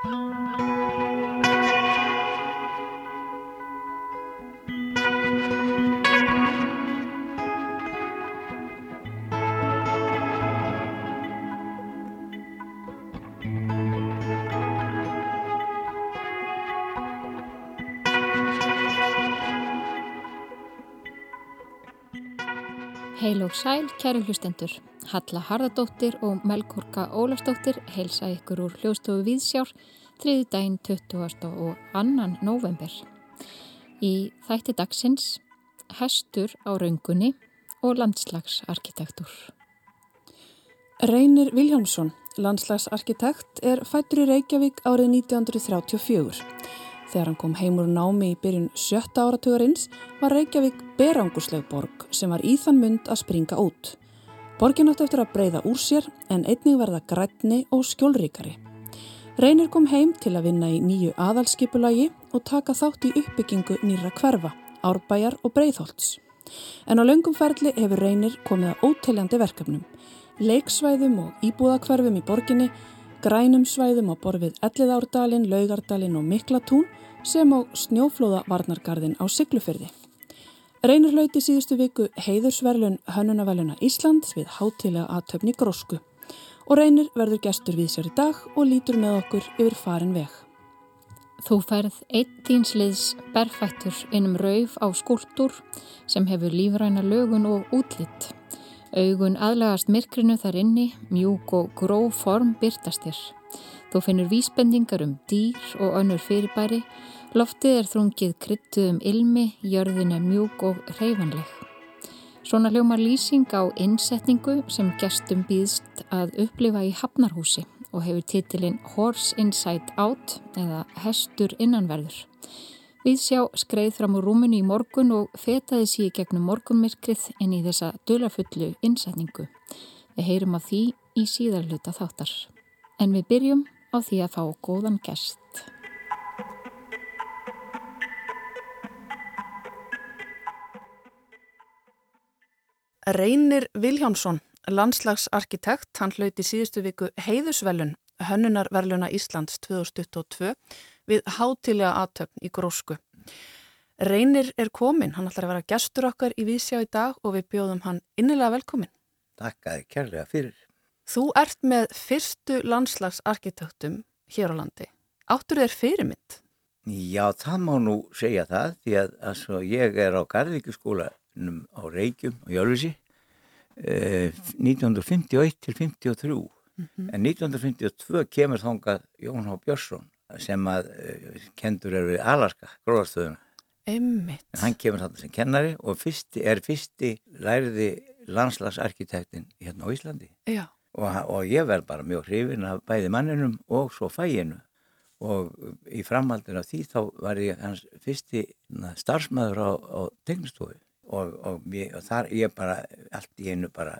Heil og sæl, kæru hlustendur. Halla Harðardóttir og Melkorka Ólafsdóttir heilsa ykkur úr hljóðstofu Víðsjár þriðu daginn 20. og annan november. Í þætti dagsins Hestur á raungunni og landslagsarkitektur. Reynir Viljámsson, landslagsarkitekt, er fættur í Reykjavík árið 1934. Þegar hann kom heimur námi í byrjun sjötta áratugarins var Reykjavík berangusleg borg sem var í þann mynd að springa út. Borgin átti eftir að breyða úr sér en einnig verða grætni og skjólríkari. Reynir kom heim til að vinna í nýju aðalskipulagi og taka þátt í uppbyggingu nýra hverfa, árbæjar og breyðholts. En á löngumferðli hefur Reynir komið að óteljandi verkefnum. Leiksvæðum og íbúðakverfum í borginni, grænum svæðum á borfið Elliðárdalinn, Laugardalinn og Miklatún sem á snjóflóðavarnargarðin á Siglufyrði. Reynir lauti síðustu viku heiðursverlun Hönnunaveluna Íslands við hátilega aðtöfni grósku og Reynir verður gestur við sér í dag og lítur með okkur yfir farin veg. Þú færð einn þínsliðs berfættur innum rauf á skúltúr sem hefur lífræna lögun og útlitt. Augun aðlagast myrkrinu þar inni, mjúk og gró form byrtastir. Þú finnur vísbendingar um dýr og önnur fyrirbæri, loftið er þrungið kryttuðum ilmi, jörðin er mjúk og reyfanleg. Svona hljómar lýsing á innsetningu sem gestum býðst að upplifa í Hafnarhúsi og hefur titilinn Horse Inside Out eða Hestur innanverður. Við sjá skreið fram úr rúminu í morgun og fetaði síði gegnum morgunmyrkrið inn í þessa dölafullu innsetningu. Við heyrum af því í síðarluta þáttar. En við byrjum á því að fá góðan gest. Reynir Viljámsson, landslagsarkitekt, hann hlauti síðustu viku heiðusvelun Hönnunarverluna Íslands 2022 við hátilega aðtöfn í grósku. Reynir er komin, hann ætlar að vera gestur okkar í Vísjá í dag og við bjóðum hann innilega velkomin. Takk að þið kærlega fyrir. Þú ert með fyrstu landslagsarkitektum hér á landi. Áttur þér fyrirmynd? Já, það má nú segja það því að ég er á Garðvíkuskólanum á Reykjum og Jálfísi eh, 1951 til 53 mm -hmm. en 1952 kemur þángað Jón H. Björnsson sem að eh, kendur er við Alaska, gróðarstöðuna. Emmitt. Hann kemur þarna sem kennari og fyrsti, er fyrsti læriði landslagsarkitektin hérna á Íslandi. Og, og ég verð bara mjög hrifin af bæði manninum og svo fæinu og í framhaldinu af því þá var ég hans fyrsti starfsmæður á, á tegnistofu og, og, ég, og þar ég bara allt í einu bara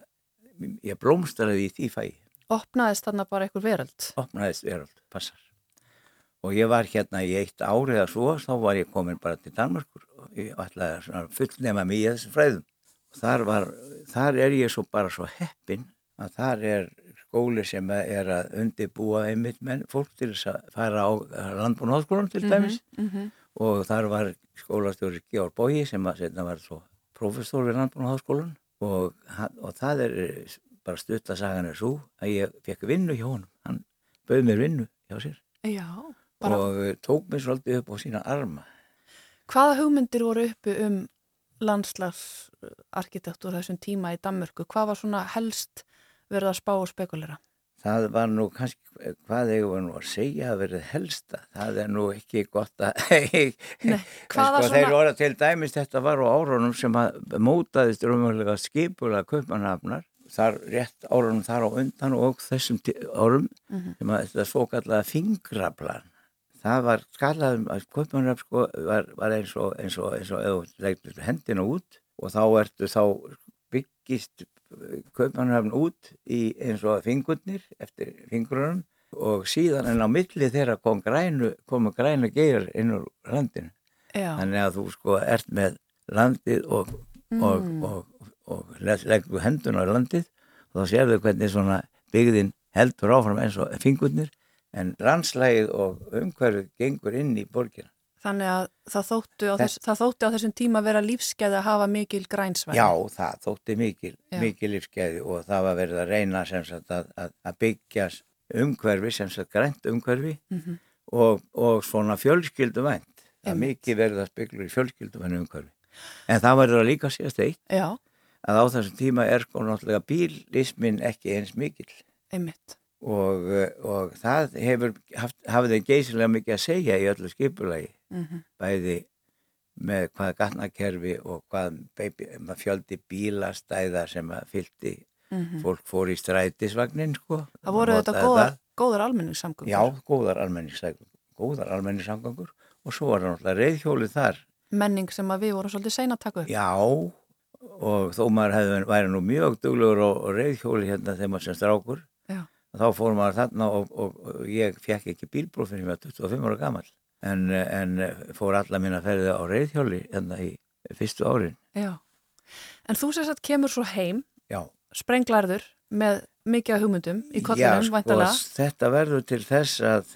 ég blómstaraði í því fæi Opnaðist þarna bara einhver veröld? Opnaðist veröld, passar og ég var hérna í eitt árið að svo þá var ég komin bara til Danmarkur og ég ætlaði að fullnema mig í þessu fræðum og þar, var, þar er ég svo bara svo heppin að þar er skóli sem er að undibúa einmitt menn fólk til þess að fara á landbúnaðskólan til mhm, dæmis mm -hmm. og þar var skólastjóri Georg Bói sem að setna var svo profesor við landbúnaðskólan og, og það er bara stutt að saga hann er svo að ég fekk vinnu hjá honum hann bauð mér vinnu hjá sér Já, bara... og tók mér svolítið upp á sína arma Hvaða hugmyndir voru uppi um landslagsarkitektur þessum tíma í Danmörku? Hvað var svona helst verið að spá og spekulera? Það var nú kannski, hvað ég var nú að segja að verið helsta, það er nú ekki gott að, Nei, sko, svona... Þeir voru til dæmis, þetta var á árunum sem að mótaðist raunverulega skipula köpmanhafnar, þar rétt árunum þar á undan og þessum árum, mm -hmm. sem að þetta svo kallaða fingraplan, það var skallaðum að köpmanhafn sko var, var eins og, eins og, eins og, eins og hendina út og þá ertu þá byggist kaupmannhafn út í eins og fingurnir eftir fingurunum og síðan en á milli þeirra kom grænu, komu grænu geir inn úr landinu. Já. Þannig að þú sko ert með landið og, mm. og, og, og leggur hendun á landið og þá sér þau hvernig svona byggðin heldur áfram eins og fingurnir en landslægið og umhverfið gengur inn í borgina. Þannig að það þóttu á, þess, það þóttu á þessum tíma vera lífskeiði að hafa mikil grænsvæði. Já, það þótti mikil, mikil lífskeiði og það var verið að reyna sagt, að, að, að byggja umhverfi, sem sagt grænt umhverfi mm -hmm. og, og svona fjölskyldu vænt. Það er mikið verið að byggja í fjölskyldu vænt umhverfi. En það verður að líka síðast eitt Já. að á þessum tíma er sko náttúrulega bílismin ekki eins mikil. Einmitt og, og það hefur haft, hafði geysilega mikið að segja í öllu skipulagi mm -hmm. bæði með hvaða gatnakerfi og hvað baby, fjöldi bílastæða sem fylgdi mm -hmm. fólk fór í strætisvagnin sko. Það voru þetta góðar, góðar almenningssamgöngur. Já, góðar almenningssamgöngur góðar almenningssamgöngur. Og svo var það náttúrulega reyðhjólið þar. Menning sem við vorum svolítið sein að taka upp. Já, og þó maður hefði væri nú mjög duglegur og reyðhjóli hérna þegar maður sem strákur. Þá fór maður þarna og, og, og ég fekk ekki bílbróf fyrir mig að 25 ára gammal en, en fór alla mín að ferða á reyðhjóli hérna í fyrstu árin. Já, en þú sést að kemur svo heim Já. sprenglarður með mikið hugmyndum í kollinum Já, sko, þetta verður til þess að,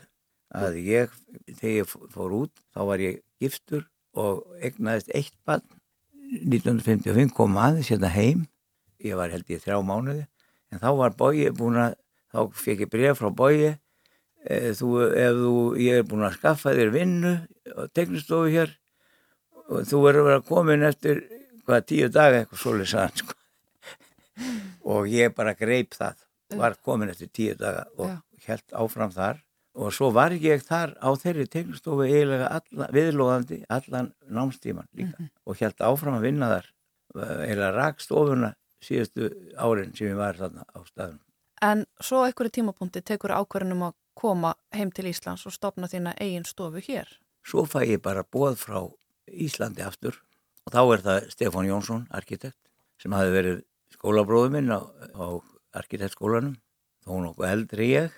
að ég, þegar ég fór út þá var ég giftur og egnaðist eitt bann 1955 kom aðeins hérna heim. Ég var held ég þrjá mánuði. En þá var bóið búin að þá fekk ég bref frá bói eh, þú, ef þú, ég er búin að skaffa þér vinnu og teknistofu hér og þú verður að vera komin eftir hvaða tíu dag eitthvað svolítið sann sko. og ég bara greip það var komin eftir tíu daga og Já. held áfram þar og svo var ég þar á þeirri teknistofu eiginlega alla, viðlóðandi allan námstíman líka mm -hmm. og held áfram að vinna þar eiginlega rakstofuna síðustu árin sem ég var þarna á staðunum En svo einhverju tímapunkti tekur ákverðinum að koma heim til Íslands og stopna þína eigin stofu hér. Svo fæ ég bara bóð frá Íslandi aftur og þá er það Stefán Jónsson, arkitekt, sem hafi verið skólabróðu minn á, á arkitektskólanum, þó nokkuð eldri ég,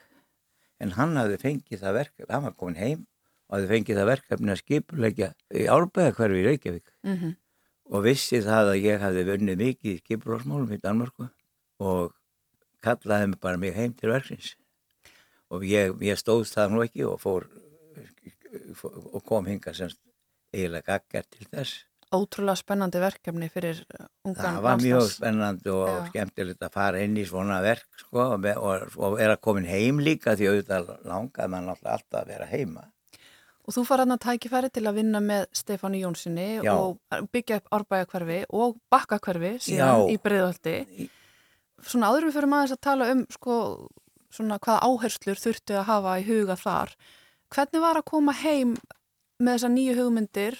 en hann hafi fengið það verkefni, hann var komin heim og hafi fengið það verkefni að skipulegja í árbæðakverfi í Reykjavík mm -hmm. og vissi það að ég hafi vunnið mikið í skipulásmálum í Danmarku og kallaði mig bara mig heim til verksins og ég, ég stóðst það nú ekki og fór og kom hinga semst eiginlega gaggar til þess Ótrúlega spennandi verkefni fyrir ungan Það var mjög landslas. spennandi og Já. skemmtilegt að fara inn í svona verk sko, og, og, og vera komin heim líka því auðvitað langaði mann alltaf að vera heima Og þú fara að tækifæri til að vinna með Stefáni Jónssoni og byggja upp árbæðakverfi og bakkakverfi síðan Já. í Breiðhaldi svona áður við fyrir maður að tala um sko, svona hvaða áherslur þurftu að hafa í huga þar hvernig var að koma heim með þessa nýju hugmyndir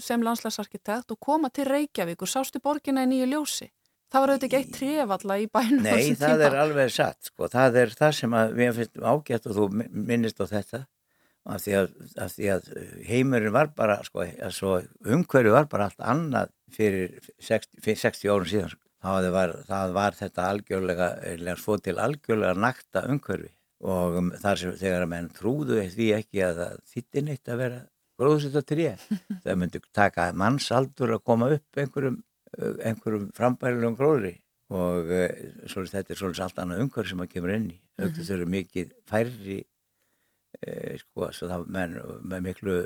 sem landslagsarkitekt og koma til Reykjavík og sástu borgina í nýju ljósi það var auðvitað ekki eitt trefalla í bænum Nei, það tíma. er alveg satt sko. það er það sem við finnum ágætt og þú minnist á þetta af því að, af því að heimurinn var bara sko, umhverju var bara allt annað fyrir 60, 60 árun síðan það var, það var þetta algjörlega, svo til algjörlega nakta umhverfi og um, þar sem þegar að menn trúðu því ekki að það þittir neitt að vera gróðsett að tré. Það myndi taka mannsaldur að koma upp einhverjum, einhverjum frambærilegum gróðri og uh, svolítið, þetta er svolítið allt annað umhverfi sem að kemur inn í. Mm -hmm. eru mikið færri, eh, sko, það, menn, með miklu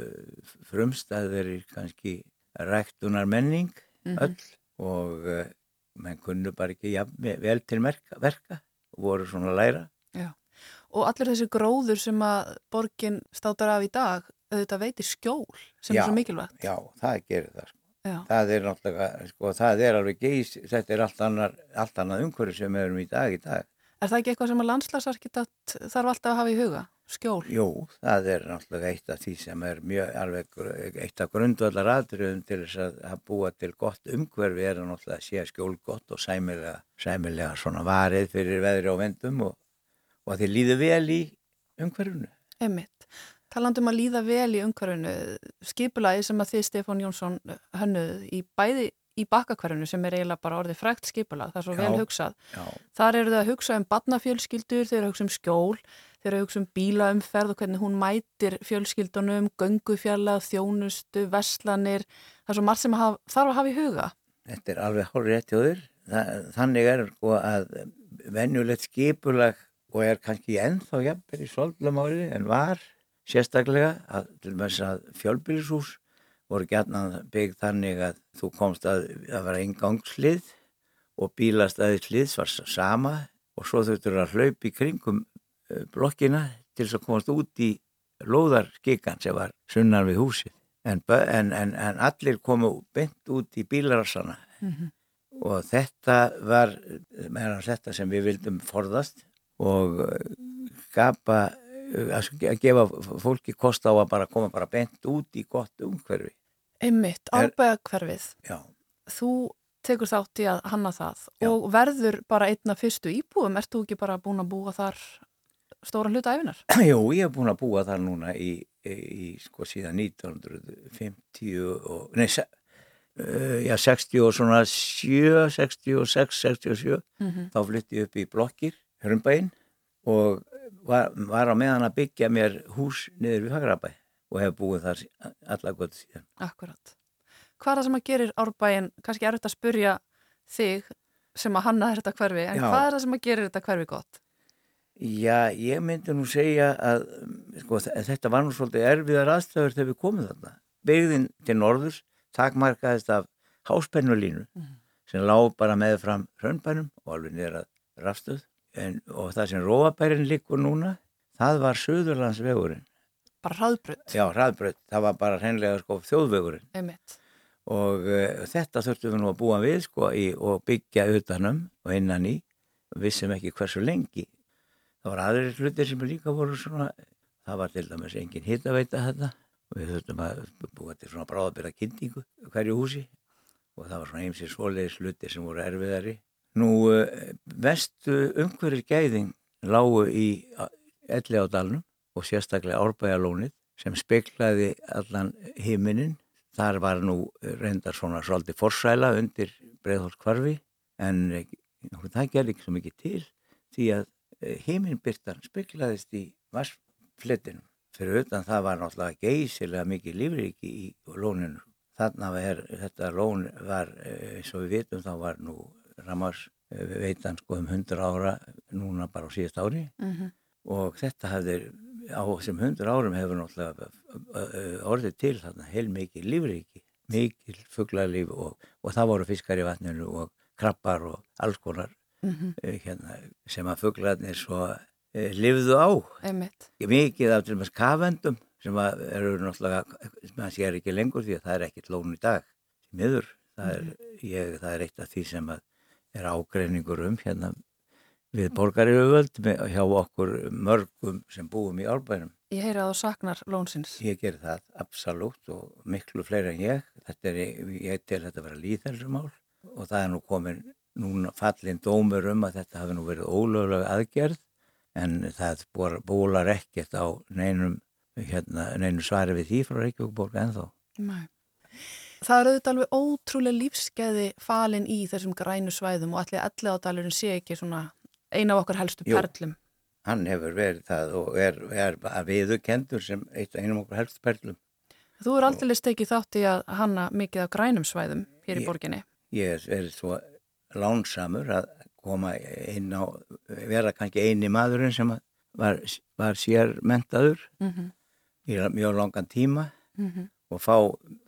frumstæðir kannski ræktunar menning mm -hmm. öll og uh, menn kunnu bara ekki ja, vel til merka, verka og voru svona læra. Já. Og allir þessi gróður sem að borgin státar af í dag, auðvitað veitir skjól sem já, er svo mikilvægt. Já, það gerir það. Sko. Það er náttúrulega, sko, það er alveg geís, þetta er allt annar, allt annað umhverju sem við erum í dag í dag. Er það ekki eitthvað sem að landslagsarkitekt þarf alltaf að hafa í huga? Skjól? Jú, það er náttúrulega eitt af því sem er mjög alveg eitt af grundvallar aðröðum til þess að, að búa til gott umhverfi er að náttúrulega sé skjól gott og sæmilega, sæmilega svona varið fyrir veðri og vendum og, og að þið líðu vel í umhverfinu. Emmitt, talandum að líða vel í umhverfinu, skipulagi sem að þið Stefán Jónsson hönnuð í bæði í bakkakverfinu sem er eiginlega bara orðið frækt skipula, það er svo já, vel hugsað. Já. Þar eru það að hugsa um badnafjölskyldur, þeir eru að hugsa um skjól, þeir eru að hugsa um bílaumferð og hvernig hún mætir fjölskyldunum, göngufjalla, þjónustu, veslanir, það er svo margt sem að þarf að hafa í huga. Þetta er alveg hálfur rétt hjá þér. Þannig er sko að venjulegt skipulag og er kannski ennþá jafnvel í svolgum árið en var sérstaklega að, að fjölbýlishús voru gætna byggð þannig að þú komst að það var eingangslið og bílastæðislið var sama og svo þurftur að hlaupa í kringum blokkina til þess að komast út í lóðarskikan sem var sunnar við húsið. En, en, en, en allir komu beint út í bílarassana mm -hmm. og þetta var meðan þetta sem við vildum forðast og eh, gapa eh, að gefa fólki kost á að bara koma bara beint út í gott umhverfi. Einmitt, árbæðakverfið Já. Þú tekur þátt í að hanna það Já. og verður bara einna fyrstu íbúðum, ert þú ekki bara búin að búa þar stóra hluta æfinar? Jú, ég hef búin að búa þar núna í, í, sko síðan 1950 og, nei, se, uh, já, 60 og svona 7, 66, 67, mm -hmm. þá flytti ég upp í blokkir, Hörnbæinn og var, var á meðan að byggja mér hús niður við Hagrabæ og hef búið þar alla gott síðan. Akkurat. Hvað er það sem að gerir árbæinn, kannski er þetta að spurja þig sem að hanna þetta hverfi, en já. hvað er það sem að gerir þetta hverfi gott? Já, ég myndi nú segja að sko, þetta var nú svolítið erfiðar aðstæður þegar við komum þarna. Begðin til norðurs takmarkaðist af háspennulínu mm. sem lág bara með fram hrönnbænum og alveg niður að rafstöð en, og það sem róabærin líkur núna, það var söðurlandsvegurinn. Bara hraðbrödd? Já, hraðbrödd. Það var bara hreinlega sko þjóðvegurinn. Einmitt. Og uh, þetta þurftum við nú að búa við sko í, og byggja utanum og innan í. Við vissum ekki hversu lengi það var aðri hlutir sem líka voru svona það var til dæmis engin hittaveita þetta og við þurftum að búa til svona bráðabera kynningu hverju húsi og það var svona einsins svoleiðis hlutir sem voru erfiðari. Nú eh, vestu umhverjir gæðing lágu í elli á dalnum og sérstaklega árbæjalónið sem speklaði allan himinin þar var nú reyndar svona svolítið forsæla undir breiðhólskvarfi en það gerði ekki svo mikið til því að Eh, heiminbyrtan speklaðist í vassflettinum. Fyrir utan það var náttúrulega geysilega mikið lífriki í lóninu. Þannig að þetta lón var, eh, eins og við vitum, þá var nú Ramars eh, veitan sko um 100 ára núna bara á síðast ári mm -hmm. og þetta hefði á þessum 100 árum hefur náttúrulega orðið til þarna heil mikið lífriki, mikið fugglarlíf og, og það voru fiskar í vatninu og krabbar og alls konar mm -hmm. hérna, sem að fugglarnir svo eh, lifðu á Einmitt. mikið af til og með kafendum sem eru náttúrulega sem að sér ekki lengur því að það er ekkit lón í dag miður, það er, mhm. ég, það er eitt af því sem er ágreiningur um hérna við borgaríðuvöld hjá okkur mörgum sem búum í árbænum Ég heyri að þú saknar lónsins Ég ger það, absolutt og miklu fleiri en ég þetta er, ég til þetta að vera líðhelsumál og það er nú komin núna fallin dómur um að þetta hafi nú verið ólögulega aðgerð en það bólar ekkert á neinum, hérna, neinum svari við því frá Reykjavíkborg ennþá. Nei. Það eru auðvitað alveg ótrúlega lífskeiði falin í þessum grænu svæðum og allir allir ádalurinn sé ekki svona eina af okkar helstu Jú, perlum. Hann hefur verið það og er, er að viðu kendur sem einum okkar helstu perlum. Þú er aldrei stekið þátt í að hanna mikið af grænum svæðum hér í borginni. Ég er, er svo lánsamur að koma inn á, vera kannski eini maðurinn sem var, var sér mentaður mm -hmm. í mjög langan tíma mm -hmm. og fá,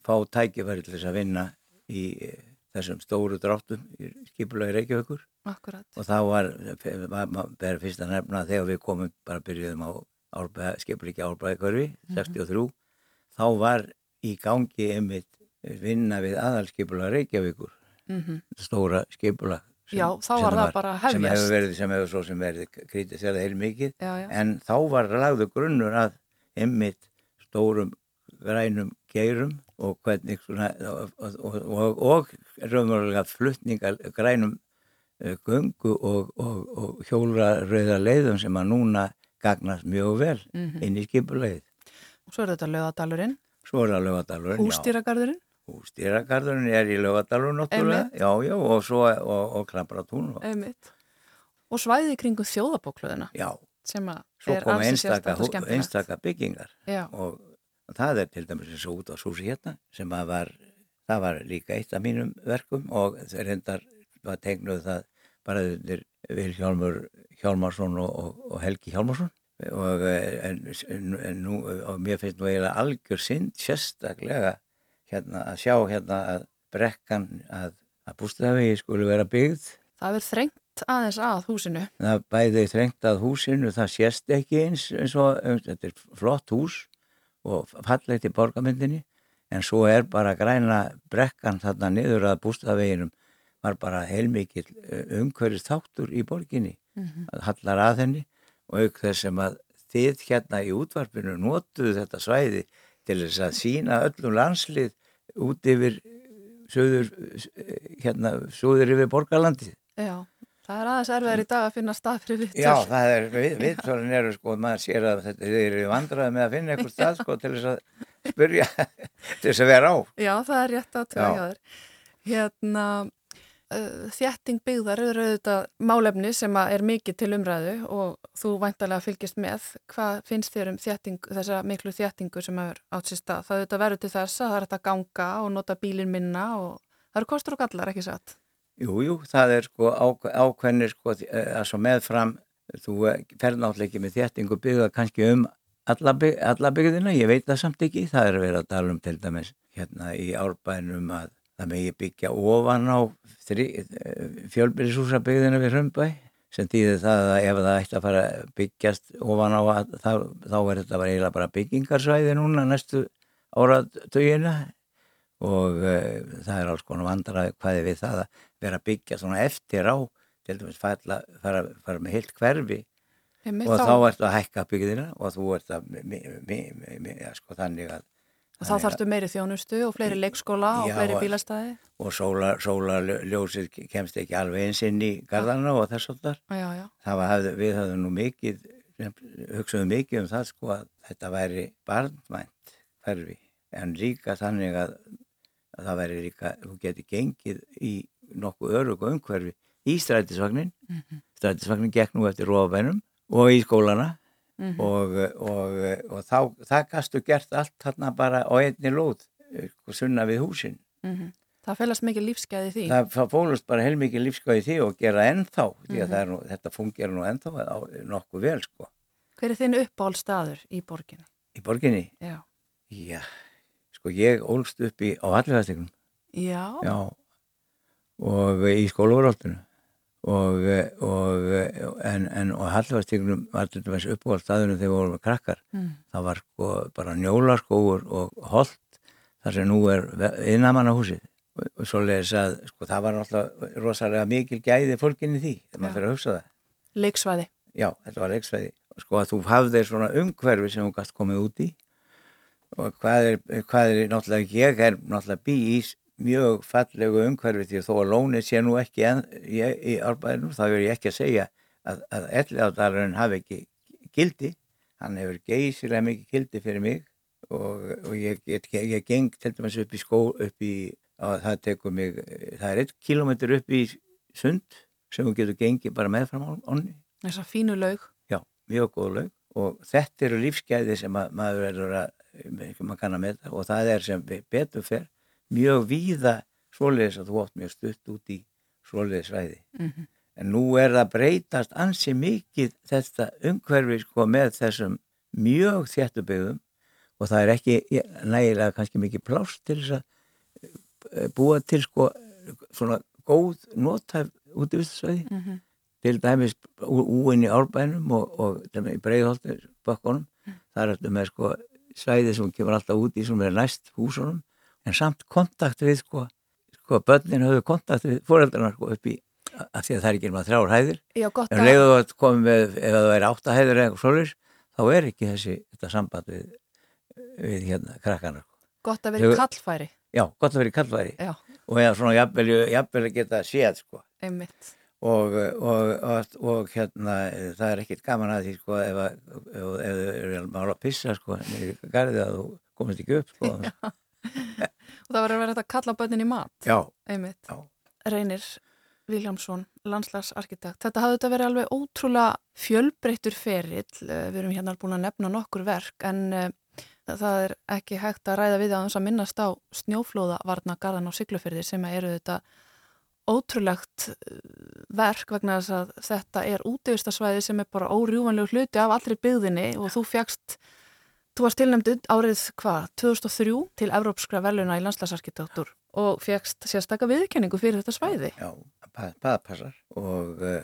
fá tækifæri til þess að vinna í þessum stóru dráttum í skipulagi Reykjavíkur Akkurat. og þá var, var verið fyrst að nefna þegar við komum bara byrjuðum á skipulagi árbæðikörfi mm -hmm. 63, þá var í gangi einmitt vinna við aðalskipulagi Reykjavíkur mm -hmm. stóra skipula sem, já, þá var bara hefjast sem hefur verið, sem hefur svo sem verið krítið þegar heil mikið já, já. en þá var lagðu grunnur að ymmit stórum grænum geirum og hvernig svona, og, og, og, og raunverulega fluttningar grænum gungu og hjólrarauða leiðum sem að núna gagnast mjög vel mm -hmm. inn í skipulegið og svo er þetta lögadalurinn svo er það lögadalurinn hústýragarðurinn Stýragarðurinn er í náttúrulega, já, já, og svo og, og Klambratún. Einmitt. Og svæði kringu þjóðabókluðina. Já, svo koma einstaka, einstaka byggingar já. og það er til dæmis eins og út á Súsi hérna sem að var, það var líka eitt af mínum verkum og þeir hendar var tegnuð það bara þeir Vilhjálmur Hjálmarsson og, og, og Helgi Hjálmarsson og, en, en, en nú, og mér finnst nú eiginlega algjör synd sérstaklega hérna að sjá hérna að brekkan að, að bústafegi skulle vera byggð. Það er þrengt aðeins að húsinu. Það bæði þrengt að húsinu, það sést ekki eins eins og þetta er flott hús og fallegt í borgamyndinni en svo er bara græna brekkan þarna niður að bústafaveginum var bara heilmikið umhverjast þáttur í borginni mm -hmm. hallar að henni og auk þess að þið hérna í útvarpinu notuðu þetta svæði til þess að sína öllum landslið út yfir söður hérna, söður yfir borgarlandið Já, það er aðeins erfiðar í dag að finna stað fyrir vittur Já, það er, vittólinn eru sko, maður sér að þetta er vandrað með að finna eitthvað stað sko til þess að spyrja til þess að vera á. Já, það er rétt að tjóða þér. Hérna þjætting byggðar eru auðvitað málefni sem er mikið til umræðu og þú væntalega fylgist með. Hvað finnst þér um þjætting, þessa miklu þjættingu sem er átt sér stað? Það auðvitað verður til þess að það er að ganga og nota bílin minna og það eru kostur og gallar ekki satt? Jújú, jú, það er sko ákveðnir sko að svo meðfram þú fer náttúrulega ekki með þjættingu byggða kannski um alla, bygg, alla byggðina, ég veit það samt ekki. Það er verið að tala um til dæmis hérna í árbænum að það megi byggja ofan á fjölbyrjishúsabygðina við Hrömbæ sem týðir það að ef það ætti að fara byggjast ofan á að, þá, þá er þetta bara eiginlega bara byggingarsvæði núna næstu áratöginna og uh, það er alls konar vandraði hvaði við það að vera byggja svona eftir á til dæmis fara, fara, fara með heilt hverfi. Og þá, þá ertu að hækka byggðina og þú ert að ja, sko, þannig að Og þá þarfstu meiri þjónustu og fleiri leikskóla og já, fleiri bílastæði. Og sólarljósið kemst ekki alveg eins inn í gardana og þess að það. Við höfum nú mikið, hugsaðum mikið um það sko að þetta væri barnvænt ferfi. En líka þannig að, að það væri líka, þú geti gengið í nokkuð örug og umhverfi í strætisvagnin. Mm -hmm. Strætisvagnin gekk nú eftir róabænum og í skólana mm -hmm. og, og, og þá, það gastu gert allt þarna bara á einni lóð og sunna við húsin mm -hmm. Það fælast mikið lífsgæði því Það fólust bara heilmikið lífsgæði því og gera ennþá því að mm -hmm. nú, þetta fungerar nú ennþá á, nokkuð vel sko Hver er þinn uppáhaldstaður í borginni? Í borginni? Já Já, sko ég ólst upp í á Halliðarstíkunum Já Já og í skólavaráltunum og, og, en, en og Hallvarstíkunum var til dæmis uppáhald staðunum þegar við vorum krakkar. Mm. það var sko bara njólaskóur og holt þar sem nú er innamannahúsið og, og svo leiðis að sko það var alltaf rosalega mikil gæði fólkinni því þegar maður fyrir að hugsa það. Leiksvæði. Já, þetta var leiksvæði. Sko að þú hafðir svona umhverfi sem þú gæst komið út í. Og hvað er, hvað er náttúrulega ég er náttúrulega bí í mjög fallegu umhverfi því þó að lónið sé nú ekki en, í, í árbæðinum þá er ég ekki að segja að, að elliðádalurinn hafi ekki gildi hann hefur geysilega mikið gildi fyrir mig og, og ég, ég, ég geng til dæmis upp í skó upp í, það tekur mig það er eitt kilómetr upp í sund sem þú getur gengið bara meðfram onni. Þessar fínu laug Já, mjög góð laug og þetta eru lífsgæði sem að, maður verður að maður kannar með það og það er sem betur fyrr mjög víða svoleiðis að þú ótt mjög stutt út í svoleiðis svæði. Mm -hmm. En nú er það breytast ansi mikið þetta umhverfi sko með þessum mjög þjættubegðum og það er ekki nægilega kannski mikið plást til þess að eh, búa til sko svona góð nótæf út í vistasvæði. Mm -hmm. Til dæmis úinn í árbænum og, og í breiðholtir bakkonum. Mm. Það er alltaf með sko svæði sem kemur alltaf út í sem er næst húsunum en samt kontakt við sko, sko börnin höfðu kontakt við fóreldrarnar sko upp í af því að það er ekki um að þrjár hæðir. Já, en leiðu að komum við ef það er áttahæðir eða svolir þá er ekki þessi þetta samband við, við hérna krakkanar sko. Gott að vera í kallfæri. Já, gott að vera í kallfæri. Já. og eða svona jafnvel geta séð sko. Og, og, og, og hérna það er ekkit gaman að því sko ef þú eru að pissa sko garðið að þú komist ekki upp sko. Já og það var að vera þetta að kalla bönnin í mat. Já, já. Reynir Viljámsson, landslagsarkitekt. Þetta hafði þetta verið alveg ótrúlega fjölbreyttur ferill. Eh, við erum hérna búin að nefna nokkur verk en uh, það er ekki hægt að ræða við að þess að minnast á snjóflóðavarna garðan á Siglufyrði sem eru þetta ótrúlegt uh, verk vegna þess að þetta er útíðustasvæði sem er bara órjúvanlegu hluti af allri byggðinni og þú fjagst, þú varst tilnæmdund árið hvað, 2003 til Evrópskra veluna í landslæsarkitektur og fjagst sérstakka viðkenningu fyrir þetta svæði. Já, það passar og uh,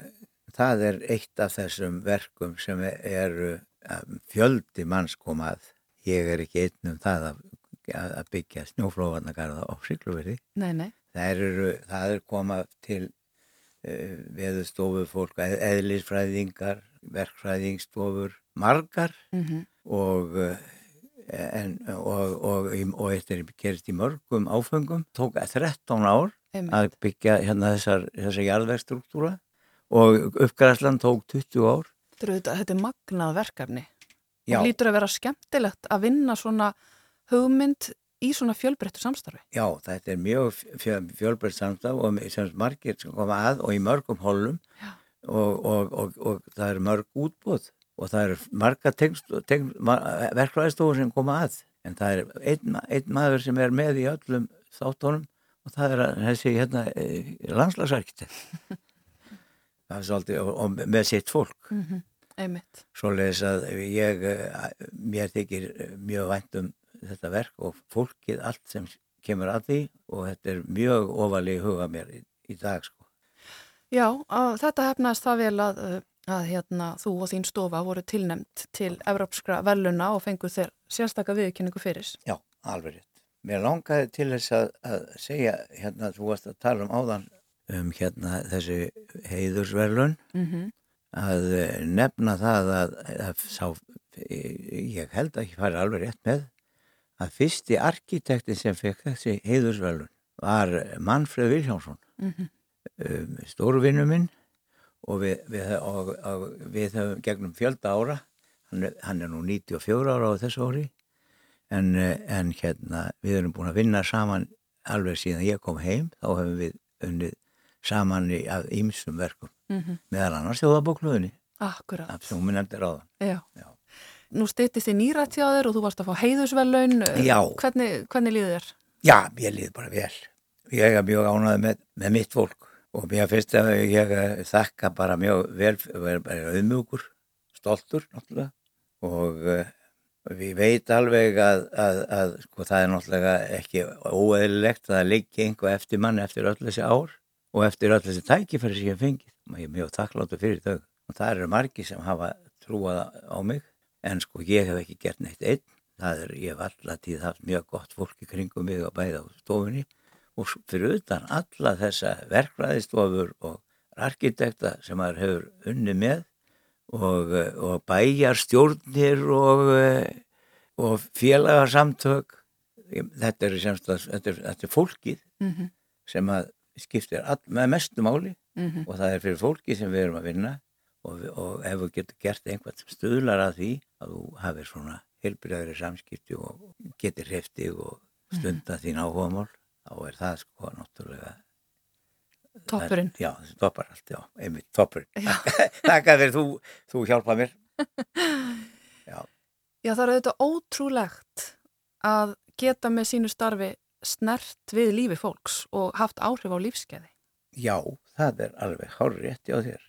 það er eitt af þessum verkum sem eru um, fjöldi manns komað. Ég er ekki einn um það að, að byggja snjóflóðvarnagarða á Sigluveri. Nei, nei. Það er, það er komað til uh, veðustofu fólk, eðlisfræðingar, verkfræðingstofur, margar mm -hmm. og, en, og, og, og þetta er gerist í mörgum áfengum. Tók 13 ár Einmitt. að byggja hérna þessar, þessar jarðverkstruktúra og uppgræslan tók 20 ár. Þetta er magnað verkefni. Já. Það lítur að vera skemmtilegt að vinna svona hugmynd í svona fjölbreyttu samstarfi. Já, þetta er mjög fjölbreytt samstarf og sem margir koma að og í mörgum holum og, og, og, og það er mörg útbúð og það er marga verklæðistofur sem koma að en það er einn, einn maður sem er með í öllum þáttónum og það er þessi hérna, eh, landslagsarkitekt svolítið, og, og með sitt fólk mm -hmm. einmitt svo leiðis að ég eh, mér þykir mjög vænt um þetta verk og fólkið allt sem kemur að því og þetta er mjög ofalið huga mér í, í dag sko. Já, þetta hefnast það vel að, að hérna, þú og þín stofa voru tilnemt til Evrópskra veluna og fenguð þér sérstakka viðkynningu fyrir Já, alveg rétt. Mér langaði til þess að, að segja, hérna, þú varst að tala um áðan um hérna þessi heiðursverlun mm -hmm. að eh, nefna það að, að sá, ég held að ég fari alveg rétt með að fyrsti arkitektin sem fekk þessi heiðursverlun var Manfred Viljánsson mm -hmm. um, stórvinnu minn og við, við, og, og við höfum gegnum fjölda ára hann, hann er nú 94 ára á þessu ári en, en hérna við erum búin að vinna saman alveg síðan ég kom heim þá hefum við unnið saman í ímsum verkum mm -hmm. meðal annars þjóðabókluðinni Akkurat af sem hún nefndir á það Já. Já. Nú steytist þið nýrætt hjá þér og þú varst að fá heiðusvelun Hvernig, hvernig líður þér? Já, ég líður bara vel Ég er mjög ánæðið með, með mitt fólk og mér finnst að ég þakka bara mjög vel bara auðmjúkur, stoltur náttúrulega. Og við veit alveg að, að, að sko, það er náttúrulega ekki óeðlilegt að það liggi einhvað eftir mann eftir öll þessi ár og eftir öll þessi tækifæri sem ég fengið. Og ég er mjög þakkláttu fyrir þau. Og það eru margi sem hafa trúað á mig. En sko ég hef ekki gert neitt einn. Það er, ég hef alltaf tíð haft mjög gott fólki kringum mig að bæða á stofunni og fyrir utan alla þessa verklæðistofur og arkitekta sem maður hefur unni með og, og bæjar stjórnir og, og félagarsamtök þetta er, semst, þetta er, þetta er fólkið mm -hmm. sem að skiptir all, með mestu máli mm -hmm. og það er fyrir fólki sem við erum að vinna og, og ef við getum gert einhvern sem stuðlar að því að þú hafið svona helbriðari samskipti og getur hrefti og mhm. stunda mm -hmm. þín áhuga mál þá er það sko náttúrulega Toppurinn Já, toppar allt, já, einmitt, toppurinn Takk að þú, þú hjálpað mér Já Já, það er auðvitað ótrúlegt að geta með sínu starfi snert við lífi fólks og haft áhrif á lífskeiði? Já, það er alveg hárið rétti á þér.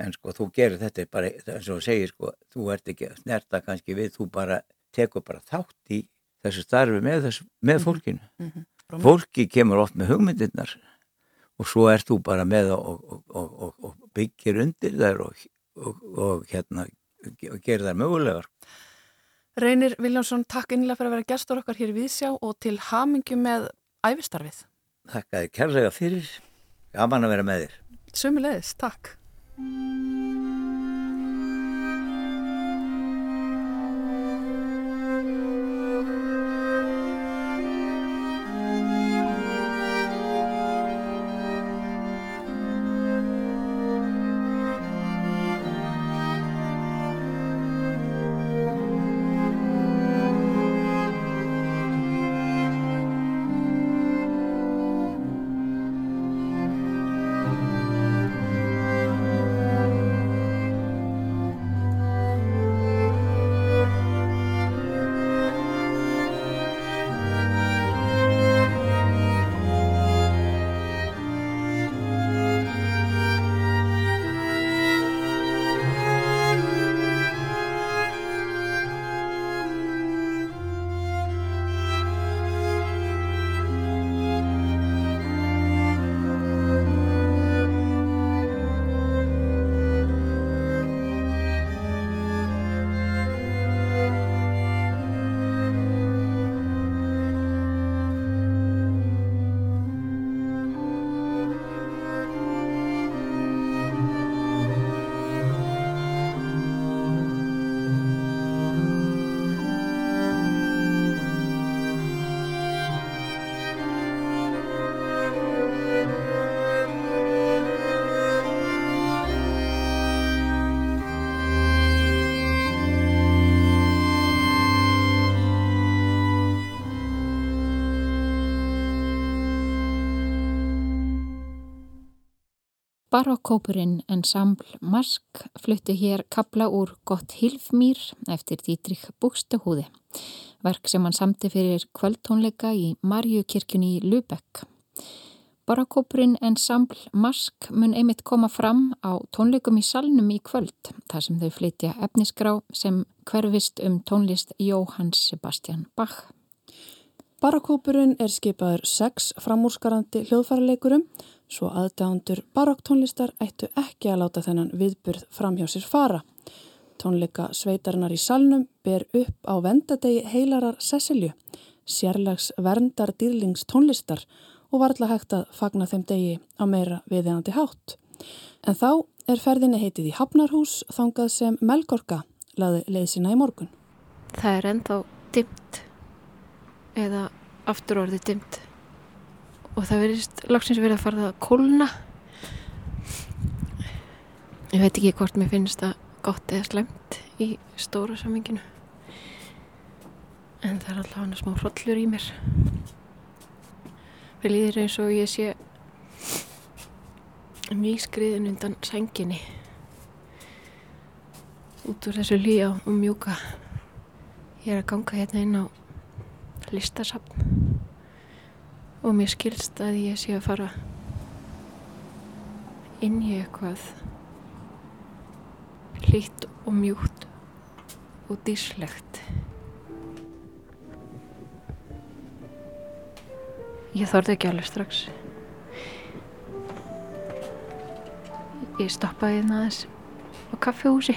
En sko, þú gerir þetta bara, eins og segir sko, þú ert ekki að snerta kannski við, þú bara tekur bara þátt í þessu starfi með, þessu, með mhm. fólkinu. Mm -hmm. Fólki kemur oft með hugmyndirnar og svo ert þú bara með og, og, og, og byggir undir þær og hérna, gerir þær mögulegar. Reynir Viljánsson, takk innlega fyrir að vera gestur okkar hér í Vísjá og til hamingju með æfistarfið. Takk að þið kærlega fyrir. Gaman að vera með þér. Sumulegis, takk. Barokkópurinn Ensemble Mask flutti hér kabla úr Gott Hilfmýr eftir Dietrich Buxtehúði, verk sem hann samti fyrir kvöldtónleika í Marjukirkjunni í Lübeck. Barokkópurinn Ensemble Mask mun einmitt koma fram á tónleikum í salnum í kvöld, þar sem þau flytja efnisgrá sem hverfist um tónlist Jóhanns Sebastian Bach. Barokkópurinn er skipaður sex framúrskarandi hljóðfæraleikurum svo aðdándur barokktónlistar ættu ekki að láta þennan viðburð fram hjá sér fara. Tónleika sveitarinnar í salnum ber upp á vendadegi heilarar Cecilju, sérlegs verndar dýrlings tónlistar og var alltaf hægt að fagna þeim degi á meira viðeigandi hátt. En þá er ferðinni heitið í Hafnarhús þangað sem Melgorka laði leið sína í morgun. Það er ennþá dimt eða aftur orðið dimt og það verðist lagsins verið að fara að kólna. Ég veit ekki hvort mér finnst það gott eða slemt í stóra saminginu en það er alltaf hann smá hrollur í mér. Við líður eins og ég sé nýskriðin undan senginni út úr þessu líja og mjúka. Ég er að ganga hérna inn á listasafn og mér skilst að ég sé að fara inn í eitthvað hlýtt og mjúkt og díslegt. Ég þorði ekki alveg strax. Ég stoppaði inn aðeins á kaffehúsi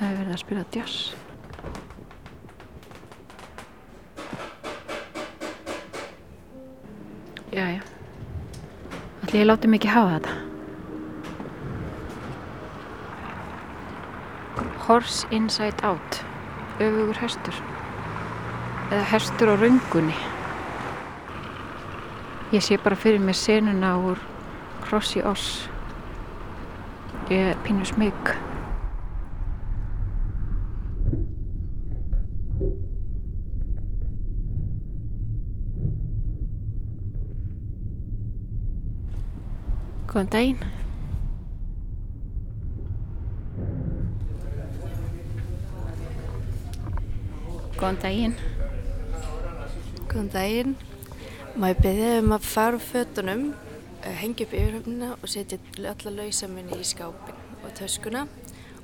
það hefur verið að spila jazz Jæja. Allir ég láti mikið hafa þetta. Horse inside out. Öfugur hestur. Eða hestur á raungunni. Ég sé bara fyrir mig senuna úr Krossi Oss. Ég er pínu smygg. Góðan daginn. Góðan daginn. Góðan daginn. Má ég beðið um að fara úr fötunum, eh, hengja upp yfirhöfnina og setja alla lausaminni í skápin og töskuna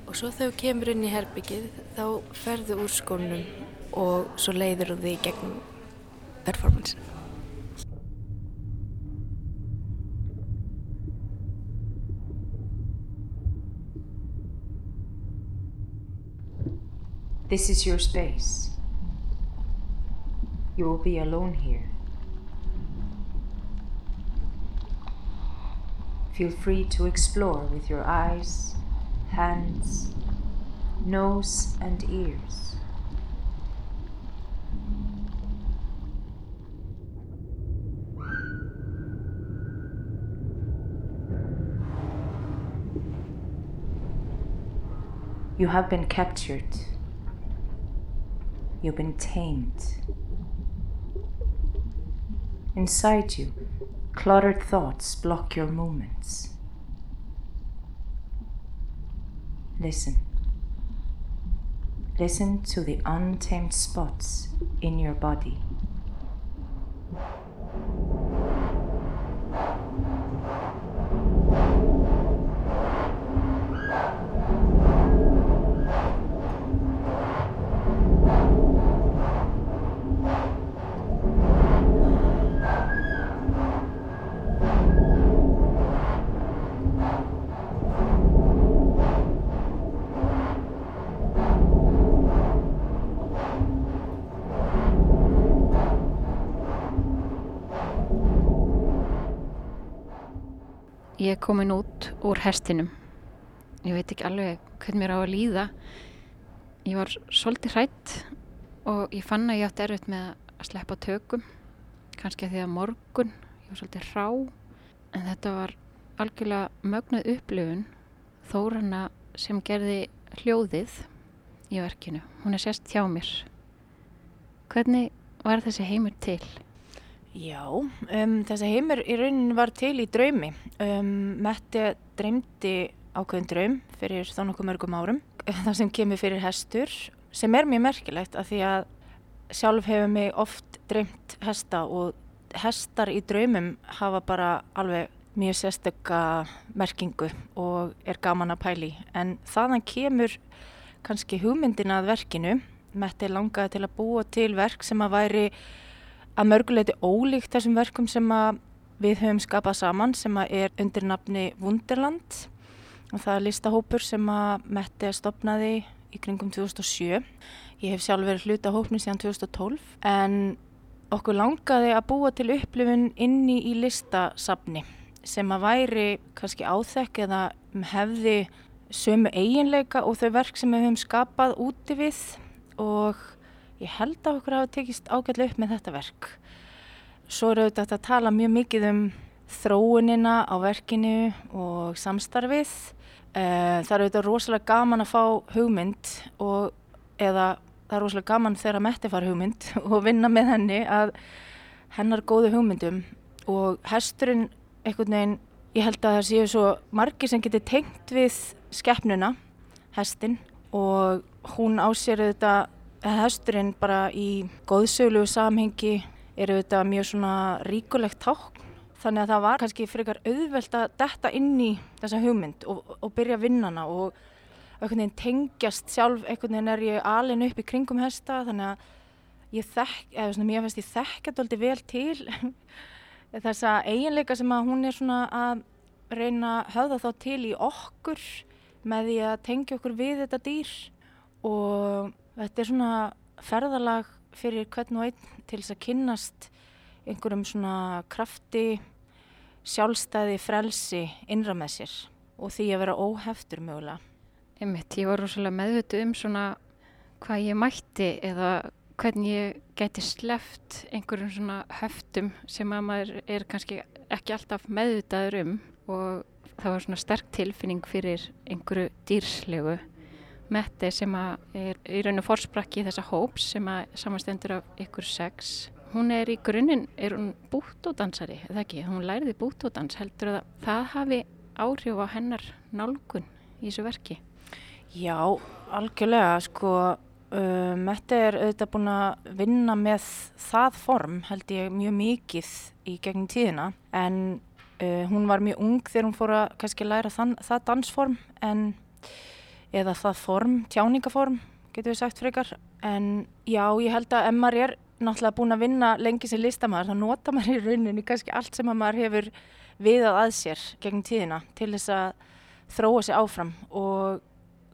og svo þegar þú kemur inn í herbyggið þá ferðu úr skónum og svo leiður þú þig gegnum performance. This is your space. You will be alone here. Feel free to explore with your eyes, hands, nose, and ears. You have been captured You've been tamed. Inside you, cluttered thoughts block your movements. Listen. Listen to the untamed spots in your body. Ég er komin út úr hestinum. Ég veit ekki alveg hvernig mér á að líða. Ég var svolítið hrætt og ég fann að ég átti erfitt með að sleppa tökum. Kanski að því að morgun, ég var svolítið hrá. En þetta var algjörlega mögnuð upplifun. Þórana sem gerði hljóðið í verkinu. Hún er sérst hjá mér. Hvernig var þessi heimur til? Já, um, þessi heimur í rauninni var til í draumi. Um, Metti dreymdi ákveðin draum fyrir þá nokkuð mörgum árum. Það sem kemur fyrir hestur sem er mjög merkilegt af því að sjálf hefur mig oft dreymt hesta og hestar í draumum hafa bara alveg mjög sérstökka merkingu og er gaman að pæli en þaðan kemur kannski hugmyndin að verkinu Metti langaði til að búa til verk sem að væri að mörguleiti ólíkt þessum verkum sem við höfum skapað saman sem er undir nafni Wunderland og það er listahópur sem að Metti stopnaði í kringum 2007. Ég hef sjálf verið hluta hópni síðan 2012 en okkur langaði að búa til upplifun inni í listasafni sem að væri kannski áþekk eða hefði sömu eiginleika og þau verk sem við höfum skapað úti við og ég held að okkur hafa tekist ágætlega upp með þetta verk. Svo eru þetta að tala mjög mikið um þróunina á verkinu og samstarfið Eh, það er auðvitað rosalega gaman að fá hugmynd og eða það er rosalega gaman þegar að Metti fara hugmynd og vinna með henni að hennar góðu hugmyndum og hesturinn einhvern veginn, ég held að það séu svo margir sem getur tengt við skeppnuna, hestin og hún ásér að hesturinn bara í góðsöglu samhengi er auðvitað mjög svona ríkulegt ták Þannig að það var kannski frekar auðvelt að detta inn í þessa hugmynd og, og byrja vinnana og einhvern veginn tengjast sjálf, einhvern veginn er ég alin upp í kringum hesta þannig að ég þekk, eða svona mér finnst ég þekkja doldið vel til þessa eiginleika sem að hún er svona að reyna að höfða þá til í okkur með því að tengja okkur við þetta dýr og þetta er svona ferðalag fyrir hvern og einn til þess að kynnast einhverjum svona krafti sjálfstæði, frelsi innra með sér og því að vera óheftur mögulega. Einmitt, ég var rosalega meðvötu um svona hvað ég mætti eða hvernig ég geti sleft einhverjum svona höftum sem að maður er kannski ekki alltaf meðvitaður um og það var svona sterk tilfinning fyrir einhverju dýrslegu metti sem er í rauninu fórsprakki þessa hóps sem að samastendur af ykkur sex Hún er í grunninn, er hún búttódansari, eða ekki? Hún læriði búttódans, heldur að það hafi áhrif á hennar nálgun í þessu verki? Já, algjörlega, sko, uh, Mette er auðvitað búin að vinna með það form, held ég, mjög mikið í gegnum tíðina, en uh, hún var mjög ung þegar hún fór að kannski læra þann, það dansform, en, eða það form, tjáningaform, getur við sagt frekar, en já, ég held að ef maður er náttúrulega búin að vinna lengi sem listamæður þá nota maður í rauninni kannski allt sem maður hefur viðað að sér gegn tíðina til þess að þróa sig áfram og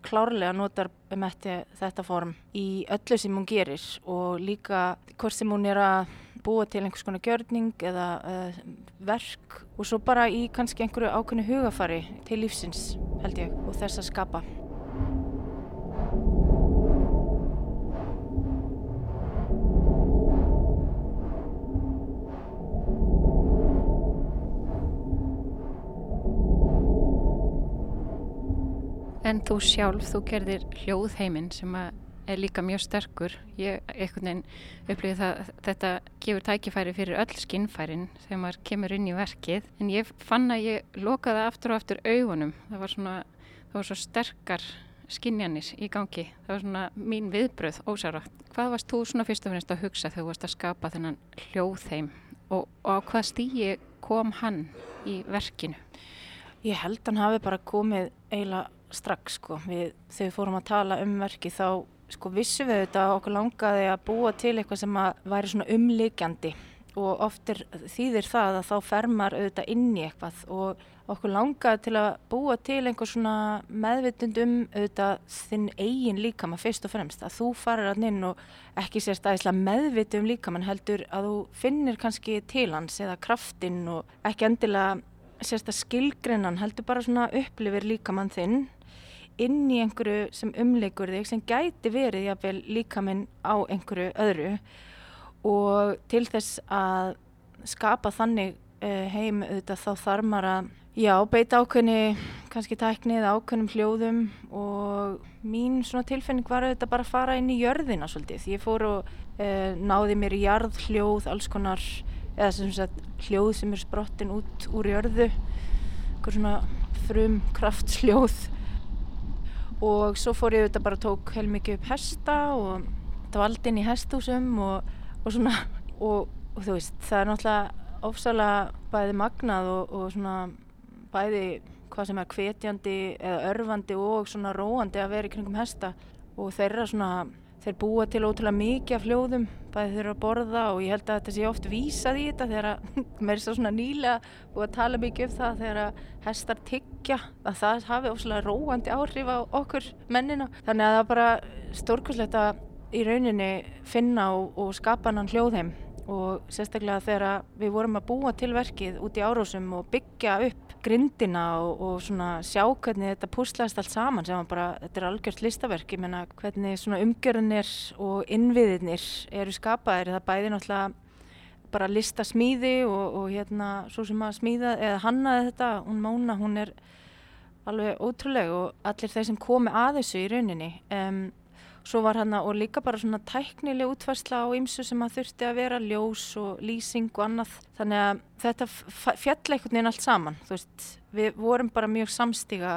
klárlega notar Metti þetta form í öllu sem hún gerir og líka hvort sem hún er að búa til einhvers konar gjörning eða uh, verk og svo bara í kannski einhverju ákveðinu hugafari til lífsins held ég og þess að skapa. En þú sjálf, þú gerðir hljóðheiminn sem er líka mjög sterkur. Ég einhvern veginn upplifið það þetta gefur tækifæri fyrir öll skinnfærin þegar maður kemur inn í verkið. En ég fann að ég lokaði aftur og aftur augunum. Það var svona, það var svo sterkar skinnjanis í gangi. Það var svona mín viðbröð ósaragt. Hvað varst þú svona fyrst og finnst að hugsa þegar þú varst að skapa þennan hljóðheim og, og á hvað stígi kom hann í verkinu? Ég held hann hafi bara komið eiginlega strax sko. Við, þegar við fórum að tala um verki þá sko, vissum við þetta að okkur langaði að búa til eitthvað sem að væri svona umlikjandi og oft er þýðir það að þá fermar auðvitað inn í eitthvað. Og okkur langaði til að búa til einhver svona meðvitund um auðvitað þinn eigin líkamann fyrst og fremst. Að þú farir að inn og ekki sérst aðeinslega meðvitu um líkamann heldur að þú finnir kannski til hans eða kraftinn og ekki endilega sérst að skilgrennan heldur bara svona upplifir líkamann þinn inn í einhverju sem umleikur þig sem gæti verið jáfnvel líka minn á einhverju öðru. Og til þess að skapa þannig uh, heim auðvitað þá þarf maður að já, beita ákveðni kannski tæknið ákveðnum hljóðum. Og mín svona tilfinning var auðvitað bara að fara inn í jörðina svolítið. Ég fór og uh, náði mér í jarðhljóð, alls konar eða sem sagt hljóð sem er sprottin út úr jörðu. Eitthvað svona frum kraftsljóð og svo fór ég auðvitað bara tók heilmikið upp hesta og dvald inn í hestúsum og, og svona og, og þú veist það er náttúrulega ofsalega bæði magnað og, og svona bæði hvað sem er kvetjandi eða örfandi og svona róandi að vera í kringum hesta. Og þeirra svona þeir búa til ótrúlega mikið af hljóðum bæði þeirra að borða og ég held að þetta sé oft vísað í þetta þegar mér er svona nýlega búið að tala mikið um það þegar að hestar tyggja að það hafi ótrúlega róandi áhrif á okkur mennina. Þannig að það bara stórkurslegt að í rauninni finna og, og skapa hann hljóðheim og sérstaklega þegar við vorum að búa til verkið út í árósum og byggja upp grindina og, og svona sjá hvernig þetta púslaðist allt saman sem bara, þetta er algjört listaverk, ég menna hvernig svona umgjörnir og innviðinir eru skapaðir, það bæði náttúrulega bara listasmíði og, og hérna svo sem að smíða eða hannaði þetta, hún Móna, hún er alveg ótrúleg og allir þeir sem komi að þessu í rauninni um, Svo var hann og líka bara svona tæknileg útværsla á ymsu sem að þurfti að vera ljós og lýsing og annað. Þannig að þetta fjall einhvern veginn allt saman. Veist, við vorum bara mjög samstíga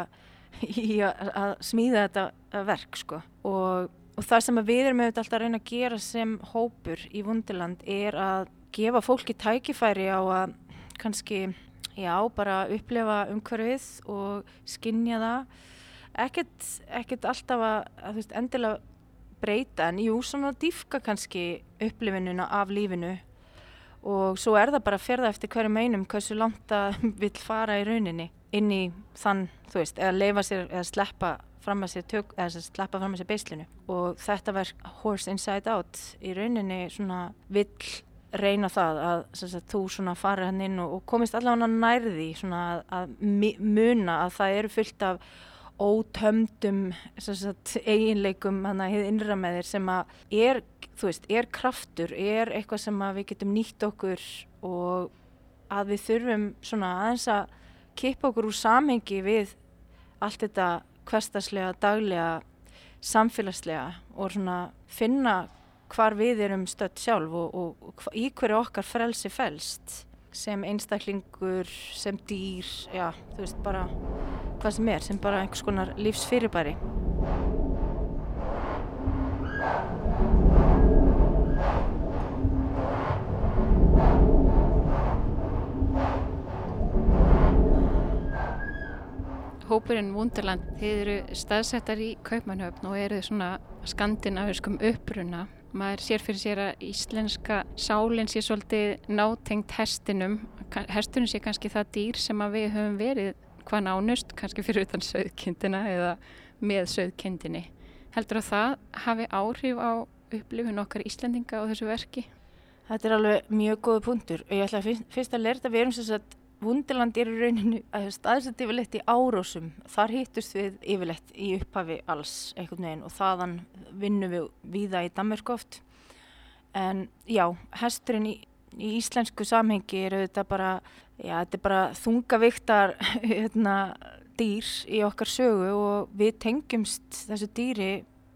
í að, smíða þetta verk sko. Og, og það sem við erum auðvitað alltaf að reyna að gera sem hópur í Vundiland er að gefa fólki tækifæri á að kannski, já, bara upplefa umhverfið og skinja það. Ekkert, alltaf að, að veist, endilega breyta en jú, svona dýfka kannski upplifinuna af lífinu. Og svo er það bara að ferða eftir hverju meinum hversu langt það vil fara í rauninni inn í þann, þú veist, eða leifa sér eða sleppa fram að sér tök, eða sleppa fram að sér beislinu. Og þetta verk Horse Inside Out. Í rauninni svona vill reyna það að sagt, þú svona farið hann inn og, og komist allavega nærði svona að, að muna að það eru fyllt af ótömdum sagt, eiginleikum hana hér innra með þér sem að er, veist, er kraftur, er eitthvað sem við getum nýtt okkur og að við þurfum svona aðeins að kippa okkur úr samhengi við allt þetta hverstaslega, daglega, samfélagslega og svona finna hvar við erum stött sjálf og, og, og í hverju okkar frelsi fælst sem einstaklingur, sem dýr, já, þú veist, bara hvað sem er, sem bara einhvers konar lífsfyrirbæri. Hópurinn Wunderland, þið eru staðsettar í Kaupmannhöfn og eru svona skandinaviskum uppruna maður sér fyrir sér að íslenska sálinn sé svolítið nátengt hestinum hestunum sé kannski það dýr sem við höfum verið hvað nánust, kannski fyrir utan söðkindina eða með söðkindinni heldur að það hafi áhrif á upplifun okkar Íslendinga á þessu verki? Þetta er alveg mjög góð punktur og ég ætla fyrst, fyrst að lerta við erum sem sagt Vundiland er í rauninu staðsett yfirleitt í árósum. Þar hittust við yfirleitt í upphafi alls einhvern veginn og þaðan vinnum við viða í Danmark oft. En já, hesturinn í, í íslensku samhengi er auðvitað bara, já, þetta er bara þungavíktar hérna, dýr í okkar sögu og við tengjumst þessu dýri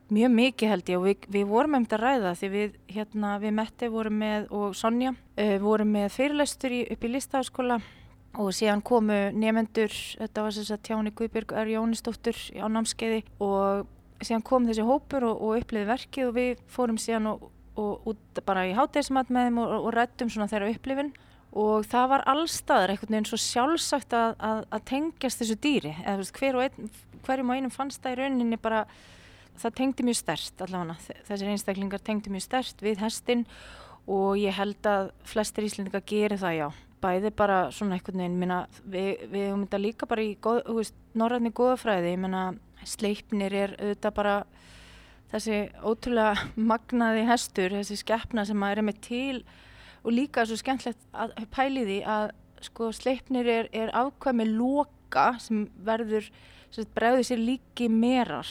mjög mikið held ég og við, við vorum hefðið að ræða því við, hérna, við Mette vorum með og Sonja uh, vorum með fyrirlæstur upp í Listafskóla og síðan komu nefendur, þetta var þess að Tjáni Guðbjörg er Jónisdóttur á námskeiði og síðan kom þessi hópur og, og uppliði verkið og við fórum síðan og, og út bara í hátægismat með þeim og, og rættum svona þeirra upplifin og það var allstaðar einhvern veginn svo sjálfsagt að, að, að tengjast þessu dýri. Eða veist, hver ein, hverjum og einum fannst það í rauninni bara það tengdi mjög stert allavega. Þessir einstaklingar tengdi mjög stert við hestin og ég held að flestir íslendingar gerir það já. Bæði bara svona einhvern veginn minna, við, við höfum þetta líka bara í norrætni góðafræði ég menna sleipnir er auðvitað bara þessi ótrúlega magnaði hestur þessi skeppna sem að er með til og líka svo skemmtlegt að pæli því að sko sleipnir er, er afkvæmi loka sem verður sem bregður sér líki merar.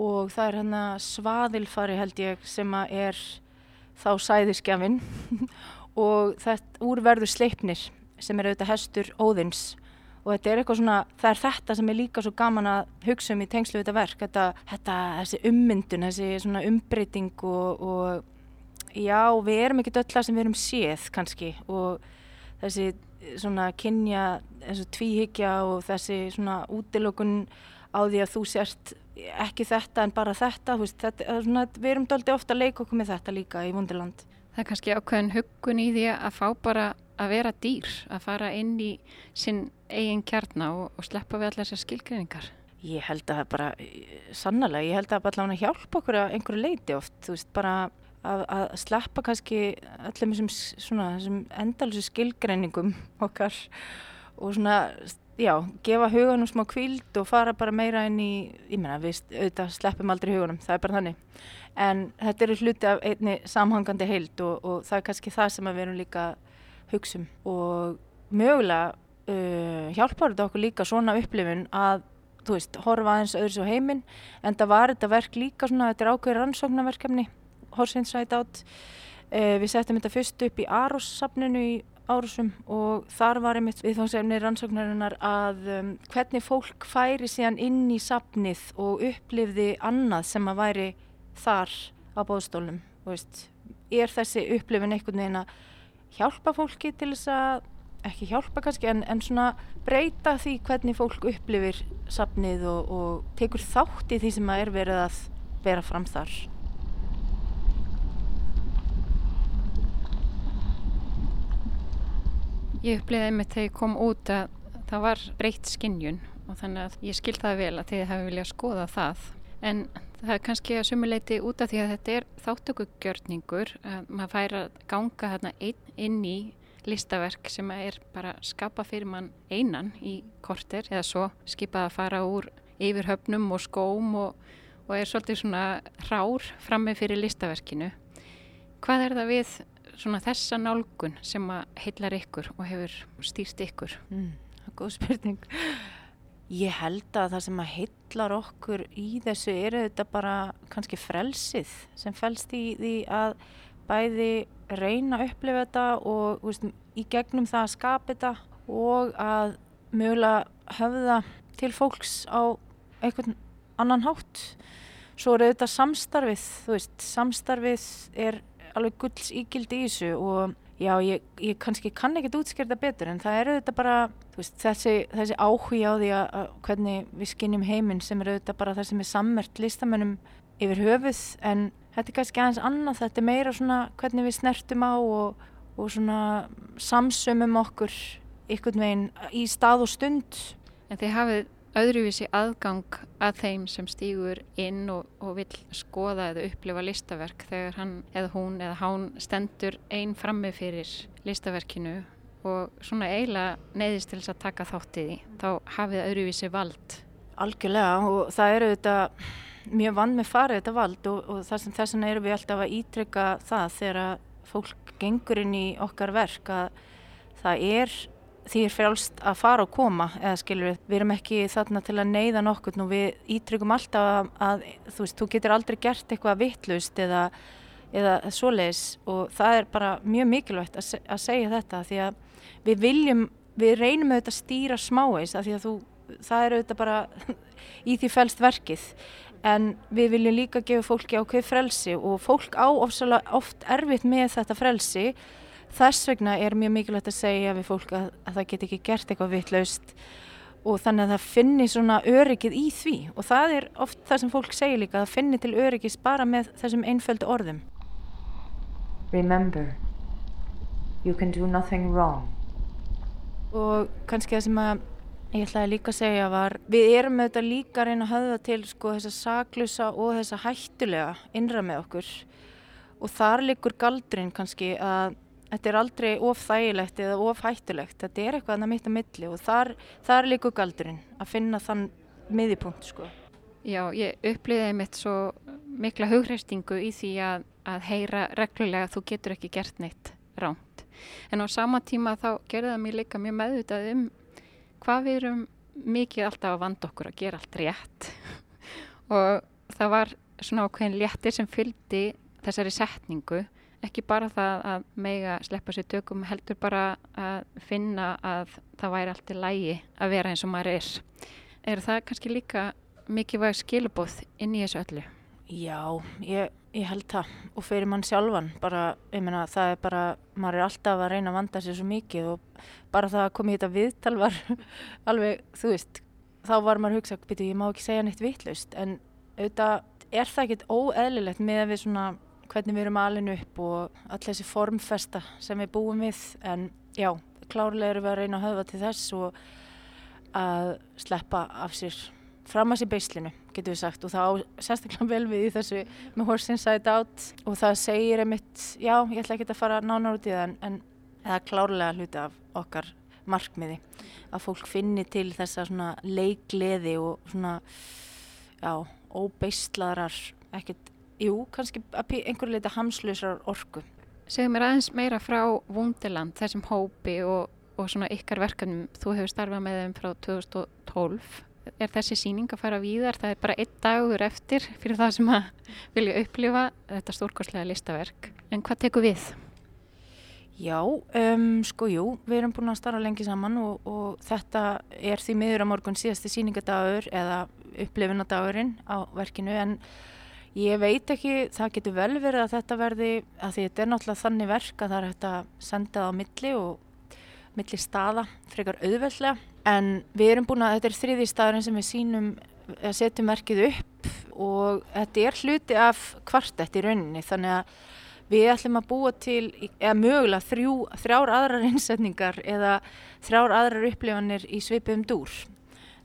Og það er hérna svaðilfari held ég sem að er þá sæðiskjafinn og þetta úrverður sleipnir sem er auðvitað hestur óðins. Og þetta er eitthvað svona, það er þetta sem er líka svo gaman að hugsa um í tengslu við þetta verk, þetta, þetta þessi ummyndun, þessi svona umbreyting og, og já, við erum ekki öll það sem við erum séð kannski og þessi svona kynja, þessu tvíhyggja og þessi svona útilokun á því að þú sérst ekki þetta en bara þetta, veist, þetta svona, við erum doldi ofta að leika okkur með þetta líka í Wunderland. Það er kannski ákveðin huggun í því að fá bara að vera dýr, að fara inn í sinn eigin kjarna og, og sleppa við allar þessar skilgreiningar. Ég held að það bara, sannlega, ég held að það bara hjálpa okkur að einhverju leiti oft, þú veist, bara að, að sleppa kannski öllum þessum, þessum endalsu skilgreiningum okkar og svona, já, gefa hugunum smá kvild og fara bara meira inn í, ég menna, við auðvitað sleppum aldrei hugunum, það er bara þannig. En þetta eru hluti af einni samhangandi heild og, og það er kannski það sem við erum líka hugsum og mögulega uh, hjálpar þetta okkur líka svona upplifun að þú veist, horfa aðeins öðru svo heiminn en það var þetta verk líka svona, þetta er ákveður rannsóknarverkefni Horse Inside Out uh, við settum þetta fyrst upp í Aros-safninu í Árosum og þar var einmitt viðfóngsefni rannsóknarinnar að um, hvernig fólk færi síðan inn í safnið og upplifði annað sem að væri þar á bóðstólum er þessi upplifin einhvern veginn að hjálpa fólki til þess að ekki hjálpa kannski en, en svona breyta því hvernig fólk upplifir safnið og, og tekur þátt í því sem að er verið að vera fram þar. Ég upplifiði einmitt þegar ég kom út að það var breytt skinnjun og þannig að ég skild það vel að þið hafi viljað skoða það en það er kannski að sumuleiti út af því að þetta er þáttökugjörningur að maður fær að ganga einn inn í listaverk sem er bara skapa fyrir mann einan í korter eða svo skipað að fara úr yfir höfnum og skóm og, og er svolítið svona rár frammi fyrir listaverkinu. Hvað er það við svona þessa nálgun sem að heillar ykkur og hefur stýrt ykkur? Mm, góð spurning. Ég held að það sem að heillar okkur í þessu eru þetta bara kannski frelsið sem fælst í því að bæði reyna að upplifa þetta og veist, í gegnum það að skapa þetta og að mögulega höfða til fólks á einhvern annan hátt. Svo er þetta samstarfið, þú veist, samstarfið er alveg gulls ígildi í þessu og já, ég, ég kannski kann ekkert útskjörða betur en það eru þetta bara, veist, þessi, þessi áhuga á því að, að hvernig við skinnjum heiminn sem eru þetta bara það sem er sammert listamennum yfir höfuð en þetta er kannski aðeins annað, þetta er meira svona hvernig við snertum á og, og svona samsumum okkur ykkur veginn í stað og stund. En þið hafið öðruvísi aðgang að þeim sem stýgur inn og, og vil skoða eða upplifa listaverk þegar hann eða hún eða hán stendur einn frammi fyrir listaverkinu og svona eiginlega neyðist til þess að taka þáttið í, þá hafið öðruvísi vald. Algjörlega og það eru þetta mjög vann með farið þetta vald og, og þess vegna erum við alltaf að ítrykka það þegar fólk gengur inn í okkar verk að það er því er frjálst að fara og koma eða skilur við, við erum ekki þarna til að neyða nokkur og við ítryggum alltaf að, þú veist, þú getur aldrei gert eitthvað vittlust eða, eða svoleiðis og það er bara mjög mikilvægt að, að segja þetta því að við viljum, við reynum auðvitað að stýra smáeis að því að þú, það er auðvitað bara í því fælst verkið. En við viljum líka gefa fólki ákveð frelsi og fólk á oft erfitt með þetta frelsi þess vegna er mjög mikilvægt að segja við fólk að, að það get ekki gert eitthvað vittlaust og þannig að það finnir svona öryggið í því. Og það er oft það sem fólk segir líka að það finnir til öryggis bara með þessum einföldu orðum. Remember you can do nothing wrong. Og kannski það sem að Ég ætlaði líka að segja var, við erum auðvitað líka að reyna að höfða til sko þessa saklusa og þessa hættulega innra með okkur. Og þar likur galdrin kannski að þetta er aldrei of þægilegt eða of hættulegt, þetta er eitthvað að mitt að milli og þar, þar likur galdrin að finna þann miðipunkt sko. Já, ég upplýði mitt svo mikla hugreistingu í því að, að heyra reglulega að þú getur ekki gert neitt ránt en á sama tíma þá gerði það mér líka mjög meðvitað um hvað við erum mikið alltaf að vanda okkur að gera allt rétt. Og það var svona ákveðin léttir sem fylgdi þessari setningu ekki bara það að mega sleppa sér tökum heldur bara að finna að það væri allt í lægi að vera eins og maður er er það kannski líka mikið væg skilubóð inn í þessu öllu? Já, ég ég held það og fyrir mann sjálfan bara, ég meina það er bara maður er alltaf að reyna að vanda sér svo mikið og bara það að koma í þetta viðtal var alveg, þú veist þá var maður að hugsa, byrju, ég má ekki segja neitt vitlaust en auðvitað er það ekkit óeðlilegt með að við svona hvernig við erum alinu upp og all þessi formfesta sem við búum við. En já, klárlega erum við að reyna að höfða til þess og að sleppa af sér fram að sér beislinu, getur við sagt. Og það sérstaklega vel við í þessu með Horse Inside Out. Og það segir einmitt, já, ég ætla ekki að fara nánar út í það en, en það er klárlega hluti af okkar markmiði. Að fólk finni til þessa svona leikleði og svona já, óbeistlaðrar ekkert, jú, kannski einhverju leita hamslusar orku Segðu mér aðeins meira frá Wunderland, þessum hópi og, og svona ykkar verkefnum. Þú hefur starfað með þeim frá 2012. Er þessi síning að fara víðar? Það er bara einn dagur eftir fyrir það sem að vilja upplifa þetta stórkoslega listaverk. En hvað tekur við? Já, um, sko jú, við erum búin að starfa lengi saman og, og þetta er því miður að morgun síðasti síningadagur eða upplifunadagurinn á verkinu en Ég veit ekki, það getur vel verið að þetta verði, að því þetta er náttúrulega þannig verk að það er hægt að senda það á milli og milli staða, frekar auðveldlega. En við erum búin að, þetta er þriði staðurinn sem við sínum, að setjum verkið upp og þetta er hluti af kvartett í rauninni. Þannig að við ætlum að búa til, eða mögulega þrjú, þrjár aðrar innsetningar eða þrjár aðrar upplifanir í svipum dúr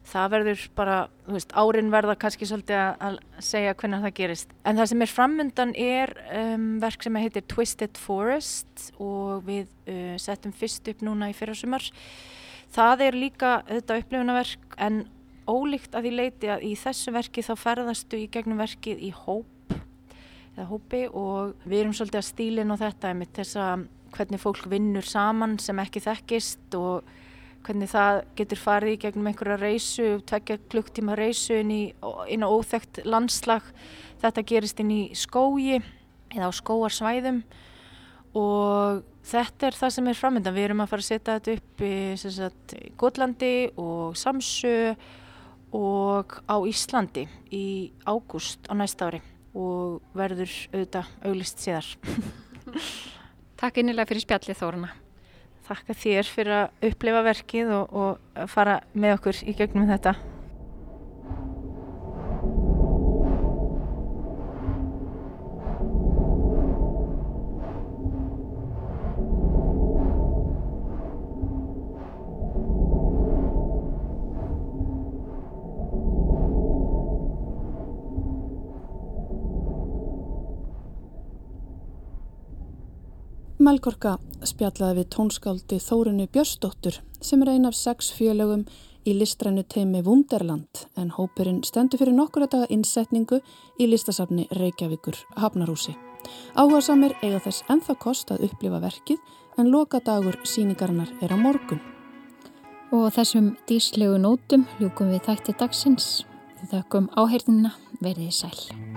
það verður bara, þú veist, árin verða kannski svolítið að segja hvernig það gerist. En það sem er framundan er um, verk sem heitir Twisted Forest og við uh, settum fyrst upp núna í fyrrasumar. Það er líka þetta upplifunaverk en ólíkt að því leiti að í þessu verki þá ferðastu í gegnum verkið í hóp eða hópi og við erum svolítið að stílinn á þetta með þess að hvernig fólk vinnur saman sem ekki þekkist og hvernig það getur farið í gegnum einhverja reysu, tvekja klukktíma reysu inn, í, inn á óþægt landslag. Þetta gerist inn í skógi eða á skóarsvæðum og þetta er það sem er framöndan. Við erum að fara að setja þetta upp í Góðlandi og Samsö og á Íslandi í ágúst á næsta ári og verður auðvitað auglist síðar. Takk innilega fyrir spjallið Þóruna þakka þér fyrir að upplefa verkið og, og fara með okkur í gegnum þetta. Melgorka spjallaði við tónskáldi Þórunu Björsdóttur sem er ein af sex félögum í listrænu teimi Wunderland en hópurinn stendur fyrir nokkura daga innsetningu í listasafni Reykjavíkur Hafnarúsi. Áhuga samir eiga þess enþá kost að upplifa verkið en lokadagur síningarinnar er á morgun. Og þessum díslegu nótum ljúkum við þætti dagsins. Við þakkum áheyrnina verðið sæl.